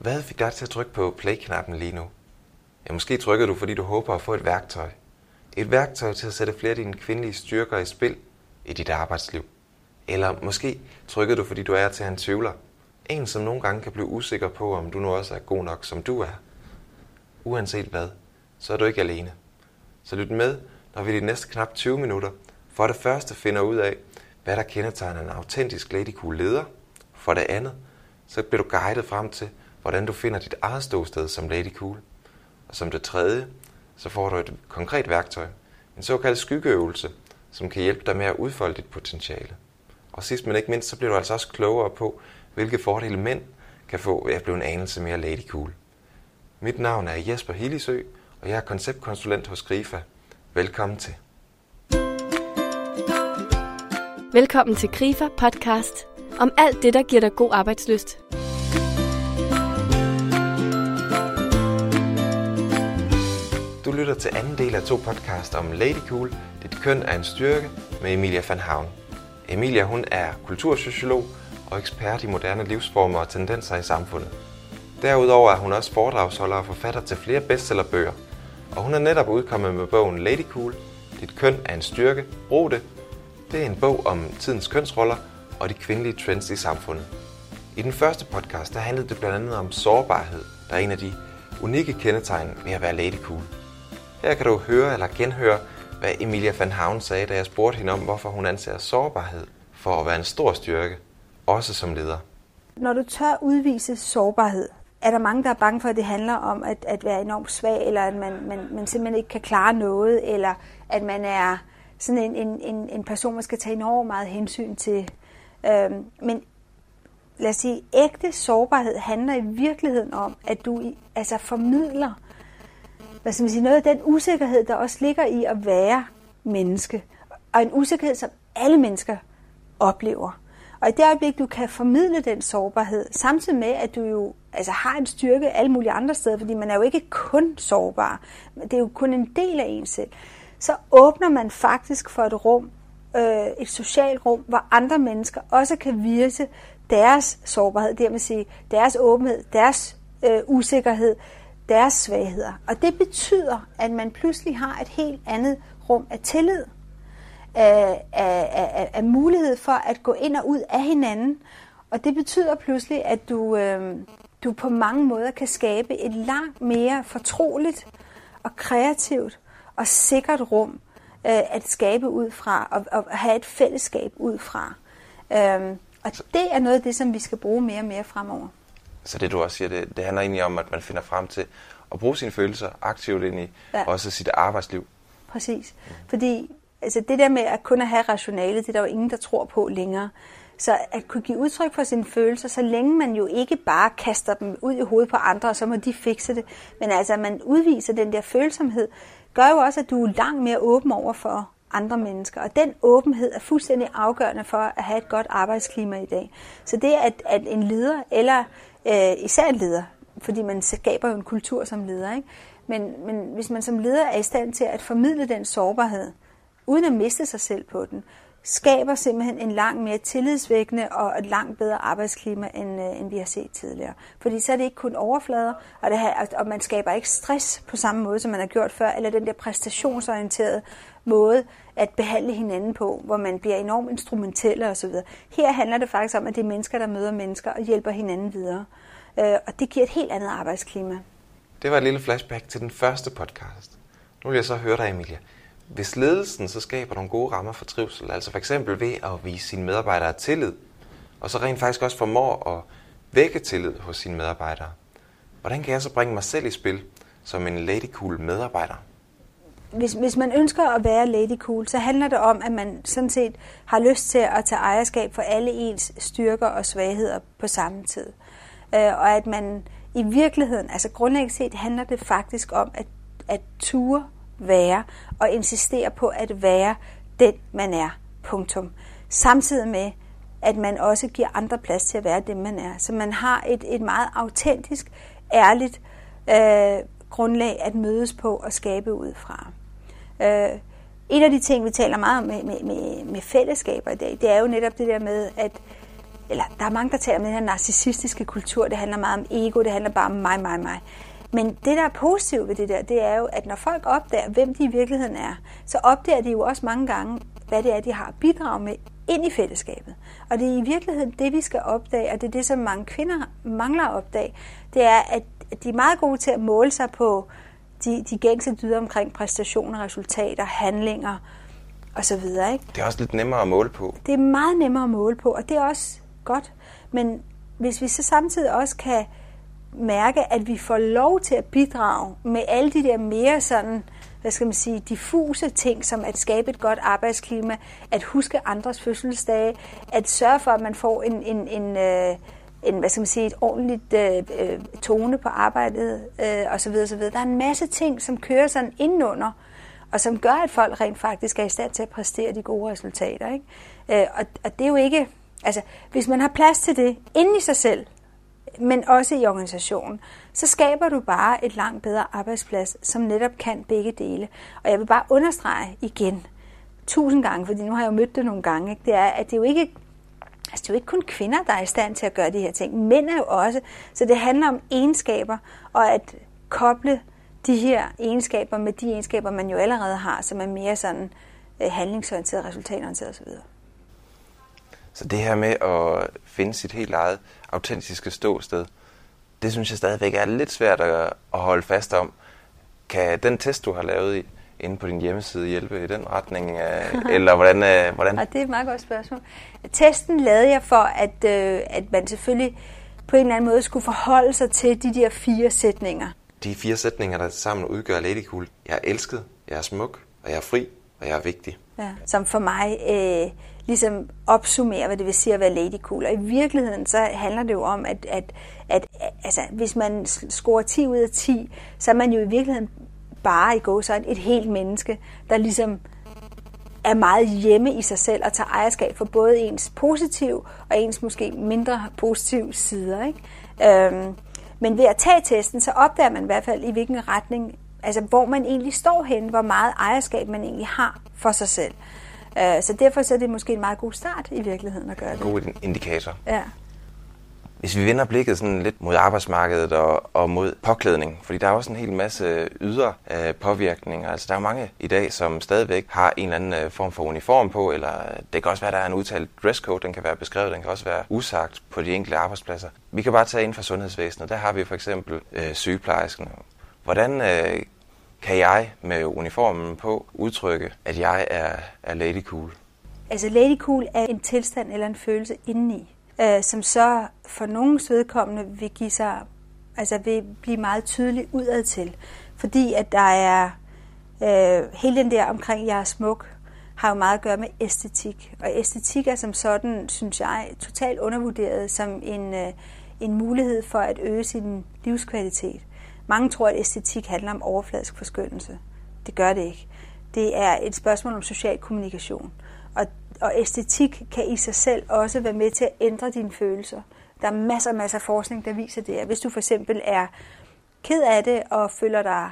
Hvad fik dig til at trykke på play-knappen lige nu? Ja, måske trykker du, fordi du håber at få et værktøj. Et værktøj til at sætte flere af dine kvindelige styrker i spil i dit arbejdsliv. Eller måske trykker du, fordi du er til en tvivler. En, som nogle gange kan blive usikker på, om du nu også er god nok, som du er. Uanset hvad, så er du ikke alene. Så lyt med, når vi de næste knap 20 minutter for det første finder ud af, hvad der kendetegner en autentisk Lady Cool leder. For det andet, så bliver du guidet frem til, hvordan du finder dit eget ståsted som Lady Cool. Og som det tredje, så får du et konkret værktøj, en såkaldt skyggeøvelse, som kan hjælpe dig med at udfolde dit potentiale. Og sidst men ikke mindst, så bliver du altså også klogere på, hvilke fordele mænd kan få ved at blive en anelse mere lady cool. Mit navn er Jesper Hillisø, og jeg er konceptkonsulent hos Grifa. Velkommen til. Velkommen til Grifa podcast om alt det, der giver dig god arbejdsløst. Du lytter til anden del af to podcast om Lady Cool, dit køn er en styrke med Emilia van Havn. Emilia hun er kultursociolog og ekspert i moderne livsformer og tendenser i samfundet. Derudover er hun også foredragsholder og forfatter til flere bestsellerbøger, og hun er netop udkommet med bogen Lady Cool, dit køn er en styrke, brug det. Det er en bog om tidens kønsroller og de kvindelige trends i samfundet. I den første podcast der handlede det blandt andet om sårbarhed, der er en af de unikke kendetegn ved at være lady cool. Her kan du høre eller genhøre, hvad Emilia van Havn sagde, da jeg spurgte hende om, hvorfor hun anser sårbarhed for at være en stor styrke, også som leder. Når du tør udvise sårbarhed, er der mange, der er bange for, at det handler om at, at være enormt svag, eller at man, man, man simpelthen ikke kan klare noget, eller at man er sådan en, en, en, en person, man skal tage enormt meget hensyn til. Øhm, men lad os sige, ægte sårbarhed handler i virkeligheden om, at du altså formidler hvad skal man sige, noget af den usikkerhed, der også ligger i at være menneske. Og en usikkerhed, som alle mennesker oplever. Og i det øjeblik, du kan formidle den sårbarhed, samtidig med, at du jo altså, har en styrke alle mulige andre steder, fordi man er jo ikke kun sårbar, det er jo kun en del af en selv, så åbner man faktisk for et rum, øh, et socialt rum, hvor andre mennesker også kan vise deres sårbarhed, det vil sige deres åbenhed, deres øh, usikkerhed, deres svagheder. Og det betyder, at man pludselig har et helt andet rum af tillid, af, af, af, af mulighed for at gå ind og ud af hinanden. Og det betyder pludselig, at du, øh, du på mange måder kan skabe et langt mere fortroligt og kreativt og sikkert rum øh, at skabe ud fra og, og have et fællesskab ud fra. Øh, og det er noget af det, som vi skal bruge mere og mere fremover. Så det du også siger, det, det handler egentlig om, at man finder frem til at bruge sine følelser aktivt ind i ja. også sit arbejdsliv. Præcis. Mm. Fordi altså det der med at kun at have rationale, det er der jo ingen, der tror på længere. Så at kunne give udtryk for sine følelser, så længe man jo ikke bare kaster dem ud i hovedet på andre, og så må de fikse det. Men altså, at man udviser den der følsomhed, gør jo også, at du er langt mere åben over for andre mennesker. Og den åbenhed er fuldstændig afgørende for at have et godt arbejdsklima i dag. Så det, at, at en leder, eller øh, især en leder, fordi man skaber jo en kultur som leder, ikke? Men, men hvis man som leder er i stand til at formidle den sårbarhed, uden at miste sig selv på den, skaber simpelthen en langt mere tillidsvækkende og et langt bedre arbejdsklima, end, øh, end vi har set tidligere. Fordi så er det ikke kun overflader, og, det her, og man skaber ikke stress på samme måde, som man har gjort før, eller den der præstationsorienterede måde at behandle hinanden på, hvor man bliver enormt instrumentelle osv. Her handler det faktisk om, at det er mennesker, der møder mennesker og hjælper hinanden videre. Øh, og det giver et helt andet arbejdsklima. Det var et lille flashback til den første podcast. Nu vil jeg så høre dig, Emilia. Hvis ledelsen så skaber nogle gode rammer for trivsel, altså for eksempel ved at vise sine medarbejdere tillid, og så rent faktisk også formår at vække tillid hos sine medarbejdere, hvordan kan jeg så bringe mig selv i spil som en lady cool medarbejder? Hvis, hvis man ønsker at være lady cool, så handler det om, at man sådan set har lyst til at tage ejerskab for alle ens styrker og svagheder på samme tid. Øh, og at man i virkeligheden, altså grundlæggende set, handler det faktisk om at, at ture være og insistere på at være den, man er. Punktum. Samtidig med, at man også giver andre plads til at være den, man er. Så man har et, et meget autentisk, ærligt øh, grundlag at mødes på og skabe ud fra. Øh, en af de ting, vi taler meget om med, med, med, med fællesskaber i dag, det er jo netop det der med, at eller der er mange, der taler om den her narcissistiske kultur, det handler meget om ego, det handler bare om mig, mig, mig. Men det, der er positivt ved det der, det er jo, at når folk opdager, hvem de i virkeligheden er, så opdager de jo også mange gange, hvad det er, de har at bidrage med ind i fællesskabet. Og det er i virkeligheden det, vi skal opdage, og det er det, som mange kvinder mangler at opdage, det er, at de er meget gode til at måle sig på de, de gængse dyder omkring præstationer, resultater, handlinger osv. Ikke? Det er også lidt nemmere at måle på. Det er meget nemmere at måle på, og det er også godt. Men hvis vi så samtidig også kan mærke, at vi får lov til at bidrage med alle de der mere sådan, hvad skal man sige, diffuse ting, som at skabe et godt arbejdsklima, at huske andres fødselsdage, at sørge for, at man får en, en, en, øh, en hvad skal man sige, et ordentligt øh, øh tone på arbejdet, øh, osv. osv. Der er en masse ting, som kører sådan indenunder, og som gør, at folk rent faktisk er i stand til at præstere de gode resultater. Ikke? Øh, og, og det er jo ikke, altså hvis man har plads til det inde i sig selv, men også i organisationen, så skaber du bare et langt bedre arbejdsplads, som netop kan begge dele. Og jeg vil bare understrege igen, tusind gange, fordi nu har jeg jo mødt det nogle gange, ikke? det er, at det er jo ikke Altså, det er jo ikke kun kvinder, der er i stand til at gøre de her ting. Mænd er jo også. Så det handler om egenskaber, og at koble de her egenskaber med de egenskaber, man jo allerede har, som er mere sådan øh, handlingsorienteret, resultatorienteret osv. Så det her med at finde sit helt eget autentiske ståsted, det synes jeg stadigvæk er lidt svært at, holde fast om. Kan den test, du har lavet inde på din hjemmeside, hjælpe i den retning? Eller hvordan? Øh, hvordan? Ja, det er et meget godt spørgsmål. Testen lavede jeg for, at, øh, at man selvfølgelig på en eller anden måde skulle forholde sig til de der fire sætninger. De fire sætninger, der sammen udgør Lady Cool. Jeg er elsket, jeg er smuk, og jeg er fri, og jeg er vigtig. Ja, som for mig øh, ligesom opsummerer, hvad det vil sige at være lady cool. Og i virkeligheden så handler det jo om, at, at, at altså, hvis man scorer 10 ud af 10, så er man jo i virkeligheden bare i går sådan et helt menneske, der ligesom er meget hjemme i sig selv og tager ejerskab for både ens positiv og ens måske mindre positive sider. Ikke? Øhm, men ved at tage testen, så opdager man i hvert fald i hvilken retning, altså hvor man egentlig står hen, hvor meget ejerskab man egentlig har for sig selv. Øh, så derfor så er det måske en meget god start i virkeligheden at gøre det. God indikator. Ja. Hvis vi vender blikket sådan lidt mod arbejdsmarkedet og, og mod påklædning, fordi der er også en hel masse ydre øh, påvirkninger. Altså der er mange i dag, som stadigvæk har en eller anden øh, form for uniform på, eller det kan også være, at der er en udtalt dresscode, den kan være beskrevet, den kan også være usagt på de enkelte arbejdspladser. Vi kan bare tage ind fra sundhedsvæsenet, der har vi for eksempel øh, sygeplejersken. Hvordan øh, kan jeg med uniformen på udtrykke, at jeg er, er lady cool? Altså lady cool er en tilstand eller en følelse indeni, øh, som så for nogens vedkommende vil give sig, altså vil blive meget tydelig udad til. Fordi at der er øh, hele den der omkring, jeg er smuk, har jo meget at gøre med æstetik. Og æstetik er som sådan, synes jeg, totalt undervurderet som en, øh, en mulighed for at øge sin livskvalitet. Mange tror, at æstetik handler om overfladisk forskyndelse. Det gør det ikke. Det er et spørgsmål om social kommunikation. Og, og æstetik kan i sig selv også være med til at ændre dine følelser. Der er masser og masser af forskning, der viser det. Hvis du for eksempel er ked af det og føler dig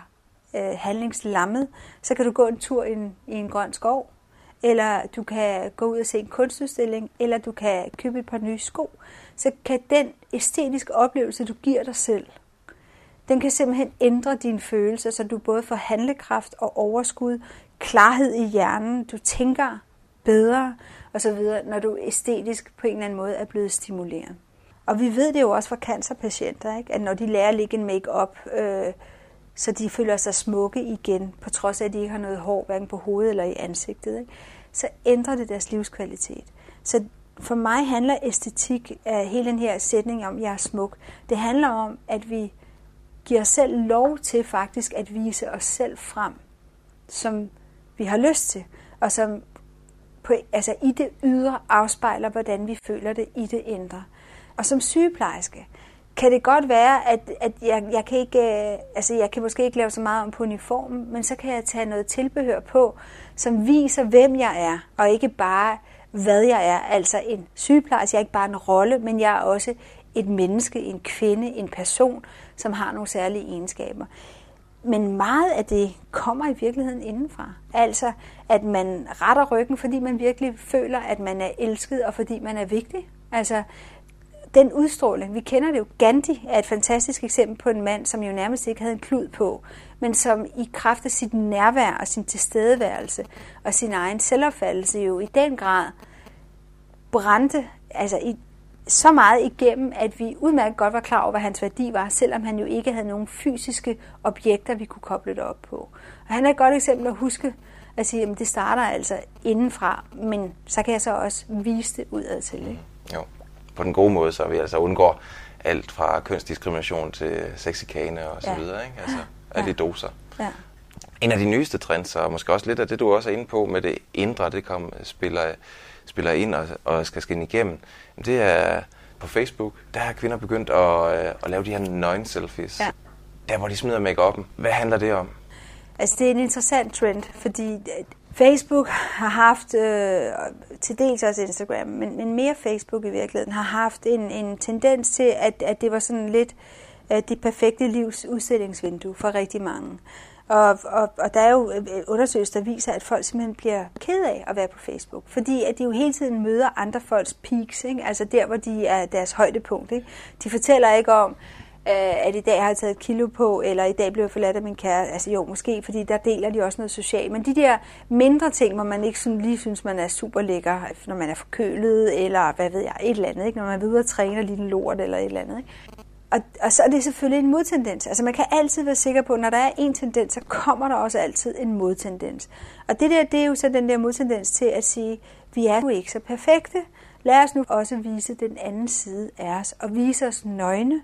øh, handlingslammet, så kan du gå en tur i en, i en grøn skov, eller du kan gå ud og se en kunstudstilling, eller du kan købe et par nye sko. Så kan den æstetiske oplevelse, du giver dig selv, den kan simpelthen ændre dine følelser, så du både får handlekraft og overskud, klarhed i hjernen, du tænker bedre osv., når du æstetisk på en eller anden måde er blevet stimuleret. Og vi ved det jo også fra cancerpatienter, ikke? at når de lærer at lægge en make-up, øh, så de føler sig smukke igen, på trods af, at de ikke har noget hår, hverken på hovedet eller i ansigtet, ikke? så ændrer det deres livskvalitet. Så for mig handler æstetik af hele den her sætning om, at jeg er smuk. Det handler om, at vi giver os selv lov til faktisk at vise os selv frem, som vi har lyst til, og som på, altså i det ydre afspejler, hvordan vi føler det i det indre. Og som sygeplejerske kan det godt være, at, at jeg, jeg, kan ikke, øh, altså jeg kan måske ikke lave så meget om på uniformen, men så kan jeg tage noget tilbehør på, som viser, hvem jeg er, og ikke bare, hvad jeg er. Altså en sygeplejerske, jeg er ikke bare en rolle, men jeg er også et menneske, en kvinde, en person, som har nogle særlige egenskaber. Men meget af det kommer i virkeligheden indenfra. Altså, at man retter ryggen, fordi man virkelig føler, at man er elsket, og fordi man er vigtig. Altså, den udstråling, vi kender det jo, Gandhi er et fantastisk eksempel på en mand, som jo nærmest ikke havde en klud på, men som i kraft af sit nærvær og sin tilstedeværelse og sin egen selvopfattelse jo i den grad brændte altså i, så meget igennem, at vi udmærket godt var klar over, hvad hans værdi var, selvom han jo ikke havde nogen fysiske objekter, vi kunne koble det op på. Og han er et godt eksempel at huske, at sige, at det starter altså indenfra, men så kan jeg så også vise det udad til. Ikke? Jo, på den gode måde, så vi altså undgår alt fra kønsdiskrimination til sexikane og så ja. videre, ikke? Altså alle ja. de doser. Ja. En af de nyeste trends, og måske også lidt af det, du også er inde på med det indre, det kom, spiller, spiller ind og, og skal skinne igennem, det er på Facebook, der har kvinder begyndt at, øh, at lave de her nøgen-selfies. Ja. Der, hvor de smider make -up'en. Hvad handler det om? Altså, det er en interessant trend, fordi øh, Facebook har haft, øh, til dels også Instagram, men, men mere Facebook i virkeligheden, har haft en, en tendens til, at, at det var sådan lidt øh, det perfekte livs udstillingsvindue for rigtig mange. Og, og, og der er jo øh, øh, undersøgelser, der viser, at folk simpelthen bliver ked af at være på Facebook, fordi at de jo hele tiden møder andre folks peaks, ikke? altså der, hvor de er deres højdepunkt. Ikke? De fortæller ikke om, øh, at i dag har jeg taget et kilo på, eller i dag blev jeg forladt af min kære. Altså jo, måske, fordi der deler de også noget socialt. Men de der mindre ting, hvor man ikke sådan lige synes, man er super lækker, når man er forkølet, eller hvad ved jeg, et eller andet, ikke? når man er ude og træner lige en lort, eller et eller andet. Ikke? Og, og så er det selvfølgelig en modtendens. Altså man kan altid være sikker på, at når der er en tendens, så kommer der også altid en modtendens. Og det der, det er jo så den der modtendens til at sige, vi er jo ikke så perfekte. Lad os nu også vise den anden side af os, og vise os nøgne,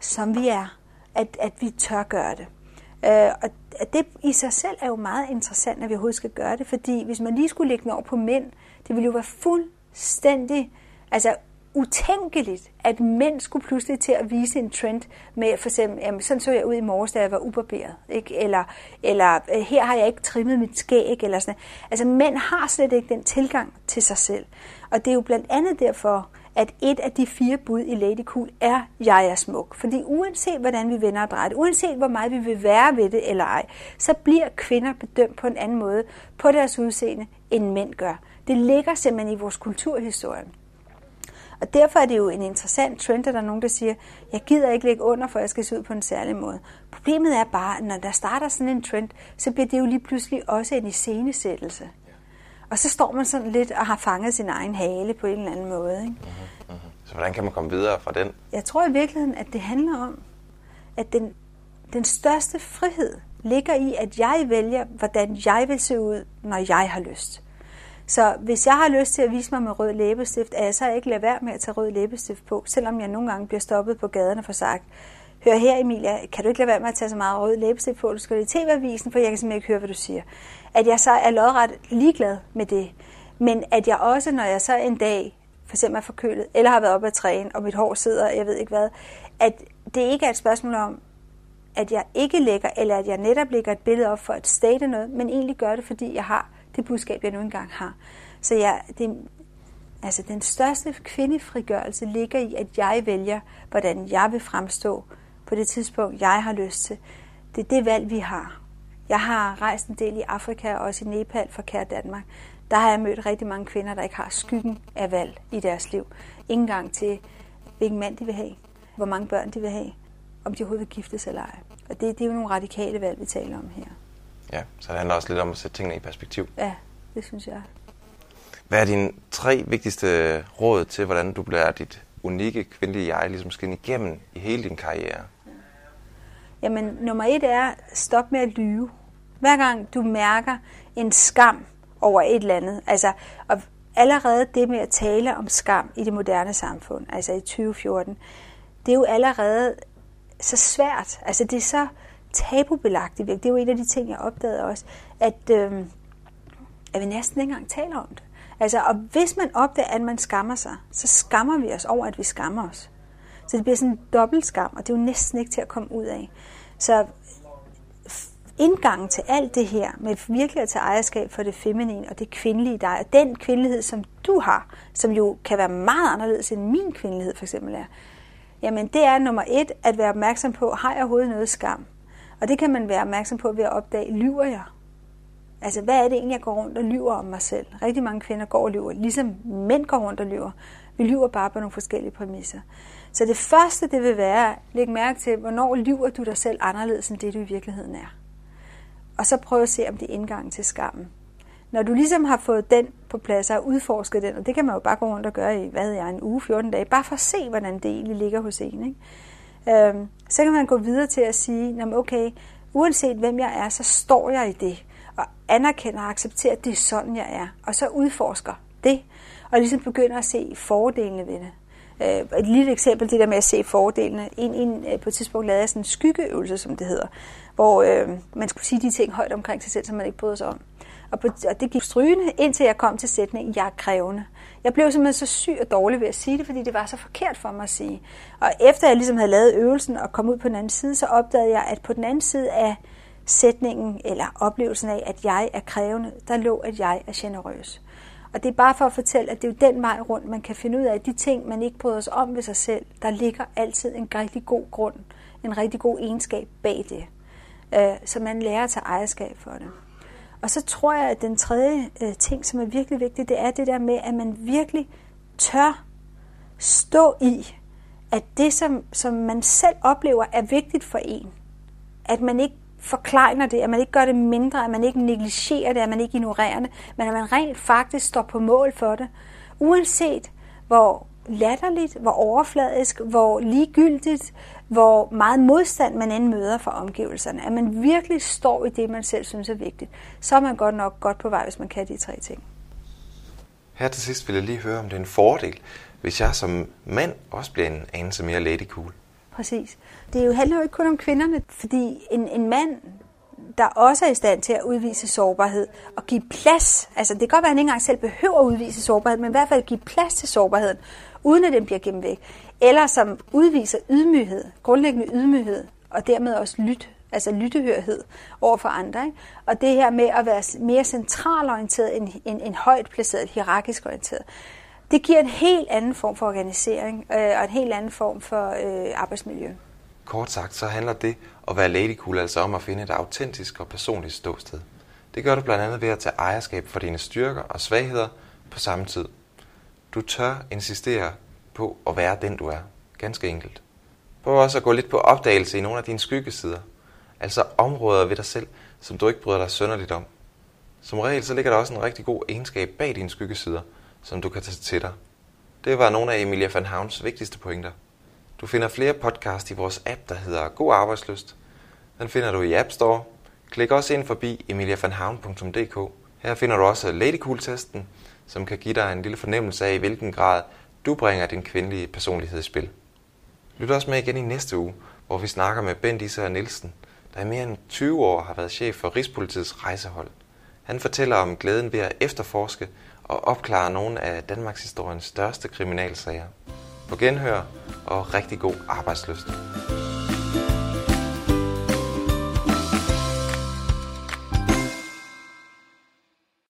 som vi er. At, at vi tør gøre det. Øh, og det i sig selv er jo meget interessant, at vi overhovedet skal gøre det, fordi hvis man lige skulle lægge den over på mænd, det ville jo være fuldstændig altså utænkeligt, at mænd skulle pludselig til at vise en trend med for eksempel, jamen, sådan så jeg ud i morges, da jeg var ubarberet, ikke? Eller, eller øh, her har jeg ikke trimmet mit skæg, eller sådan Altså mænd har slet ikke den tilgang til sig selv. Og det er jo blandt andet derfor, at et af de fire bud i Lady Cool er, jeg er smuk. Fordi uanset hvordan vi vender og drejer det, uanset hvor meget vi vil være ved det eller ej, så bliver kvinder bedømt på en anden måde på deres udseende, end mænd gør. Det ligger simpelthen i vores kulturhistorie. Og derfor er det jo en interessant trend, at der er nogen, der siger, jeg gider ikke lægge under, for jeg skal se ud på en særlig måde. Problemet er bare, at når der starter sådan en trend, så bliver det jo lige pludselig også en iscenesættelse. Og så står man sådan lidt og har fanget sin egen hale på en eller anden måde. Ikke? Uh-huh. Så hvordan kan man komme videre fra den? Jeg tror i virkeligheden, at det handler om, at den, den største frihed ligger i, at jeg vælger, hvordan jeg vil se ud, når jeg har lyst. Så hvis jeg har lyst til at vise mig med rød læbestift, er jeg så ikke lade være med at tage rød læbestift på, selvom jeg nogle gange bliver stoppet på gaden og får sagt, hør her Emilia, kan du ikke lade være med at tage så meget rød læbestift på, du skal i tv-avisen, for jeg kan simpelthen ikke høre, hvad du siger. At jeg så er lodret ligeglad med det, men at jeg også, når jeg så en dag for eksempel er forkølet, eller har været oppe at træne, og mit hår sidder, jeg ved ikke hvad, at det ikke er et spørgsmål om, at jeg ikke lægger, eller at jeg netop lægger et billede op for at state noget, men egentlig gør det, fordi jeg har det budskab, jeg nu engang har. Så jeg, det, altså den største kvindefrigørelse ligger i, at jeg vælger, hvordan jeg vil fremstå på det tidspunkt, jeg har lyst til. Det er det valg, vi har. Jeg har rejst en del i Afrika og også i Nepal for Kære Danmark. Der har jeg mødt rigtig mange kvinder, der ikke har skyggen af valg i deres liv. Ingen gang til, hvilken mand de vil have, hvor mange børn de vil have, om de overhovedet vil giftes eller ej. Og det, det er jo nogle radikale valg, vi taler om her. Ja, så det handler også lidt om at sætte tingene i perspektiv. Ja, det synes jeg. Hvad er dine tre vigtigste råd til, hvordan du bliver dit unikke kvindelige jeg ligesom skinne igennem i hele din karriere? Jamen, nummer et er, stop med at lyve. Hver gang du mærker en skam over et eller andet, altså, og allerede det med at tale om skam i det moderne samfund, altså i 2014, det er jo allerede så svært. Altså, det er så tabubelagt i virkeligheden. Det er jo en af de ting, jeg opdagede også, at, øh, at vi næsten ikke engang taler om det. Altså, og hvis man opdager, at man skammer sig, så skammer vi os over, at vi skammer os. Så det bliver sådan en dobbelt skam, og det er jo næsten ikke til at komme ud af. Så indgangen til alt det her, med virkelig at tage ejerskab for det feminine og det kvindelige dig, og den kvindelighed, som du har, som jo kan være meget anderledes end min kvindelighed for eksempel er, jamen det er nummer et, at være opmærksom på, har jeg overhovedet noget skam? Og det kan man være opmærksom på ved at opdage, lyver jeg? Altså, hvad er det egentlig, jeg går rundt og lyver om mig selv? Rigtig mange kvinder går og lyver, ligesom mænd går rundt og lyver. Vi lyver bare på nogle forskellige præmisser. Så det første, det vil være, at lægge mærke til, hvornår lyver du dig selv anderledes, end det du i virkeligheden er. Og så prøv at se, om det er indgangen til skammen. Når du ligesom har fået den på plads og udforsket den, og det kan man jo bare gå rundt og gøre i, hvad jeg, en uge, 14 dage, bare for at se, hvordan det egentlig ligger hos en. Ikke? Øhm, så kan man gå videre til at sige, okay, uanset hvem jeg er, så står jeg i det, og anerkender og accepterer, at det er sådan, jeg er, og så udforsker det, og ligesom begynder at se fordelene ved det. Øh, et lille eksempel, det der med at se fordelene. En, en, øh, på et tidspunkt lavede jeg sådan en skyggeøvelse, som det hedder, hvor øh, man skulle sige de ting højt omkring sig selv, som man ikke bryder sig om. Og, på, og det gik strygende, indtil jeg kom til sætningen, jeg er krævende. Jeg blev simpelthen så syg og dårlig ved at sige det, fordi det var så forkert for mig at sige. Og efter jeg ligesom havde lavet øvelsen og kom ud på den anden side, så opdagede jeg, at på den anden side af sætningen eller oplevelsen af, at jeg er krævende, der lå, at jeg er generøs. Og det er bare for at fortælle, at det er jo den vej rundt, man kan finde ud af, at de ting, man ikke bryder sig om ved sig selv, der ligger altid en rigtig god grund, en rigtig god egenskab bag det. Øh, så man lærer at tage ejerskab for det. Og så tror jeg, at den tredje øh, ting, som er virkelig vigtig, det er det der med, at man virkelig tør stå i, at det, som, som man selv oplever, er vigtigt for en. At man ikke forklejner det, at man ikke gør det mindre, at man ikke negligerer det, at man ikke ignorerer det, men at man rent faktisk står på mål for det. Uanset hvor latterligt, hvor overfladisk, hvor ligegyldigt, hvor meget modstand man end møder fra omgivelserne, at man virkelig står i det, man selv synes er vigtigt, så er man godt nok godt på vej, hvis man kan de tre ting. Her til sidst vil jeg lige høre, om det er en fordel, hvis jeg som mand også bliver en anelse mere lady cool. Præcis. Det jo handler jo ikke kun om kvinderne, fordi en, en mand, der også er i stand til at udvise sårbarhed og give plads, altså det kan godt være, at han ikke engang selv behøver at udvise sårbarhed, men i hvert fald give plads til sårbarheden, uden at den bliver gemt væk. Eller som udviser ydmyghed, grundlæggende ydmyghed, og dermed også lyt, altså lyttehørhed over for andre. Ikke? Og det her med at være mere centralorienteret end, end, end højt placeret, hierarkisk orienteret. Det giver en helt anden form for organisering øh, og en helt anden form for øh, arbejdsmiljø. Kort sagt, så handler det at være lady altså om at finde et autentisk og personligt ståsted. Det gør du blandt andet ved at tage ejerskab for dine styrker og svagheder på samme tid. Du tør insistere på at være den, du er. Ganske enkelt. Prøv også at gå lidt på opdagelse i nogle af dine skyggesider. Altså områder ved dig selv, som du ikke bryder dig sønderligt om. Som regel så ligger der også en rigtig god egenskab bag dine skyggesider, som du kan tage til dig. Det var nogle af Emilia van Havns vigtigste pointer. Du finder flere podcast i vores app, der hedder God Arbejdsløst. Den finder du i App Store. Klik også ind forbi emiliavanhavn.dk. Her finder du også Ladycool-testen, som kan give dig en lille fornemmelse af, i hvilken grad du bringer din kvindelige personlighed i spil. Lyt også med igen i næste uge, hvor vi snakker med Bent Især Nielsen, der i mere end 20 år har været chef for Rigspolitiets rejsehold. Han fortæller om glæden ved at efterforske og opklare nogle af Danmarks historiens største kriminalsager. På genhør og rigtig god arbejdsløst.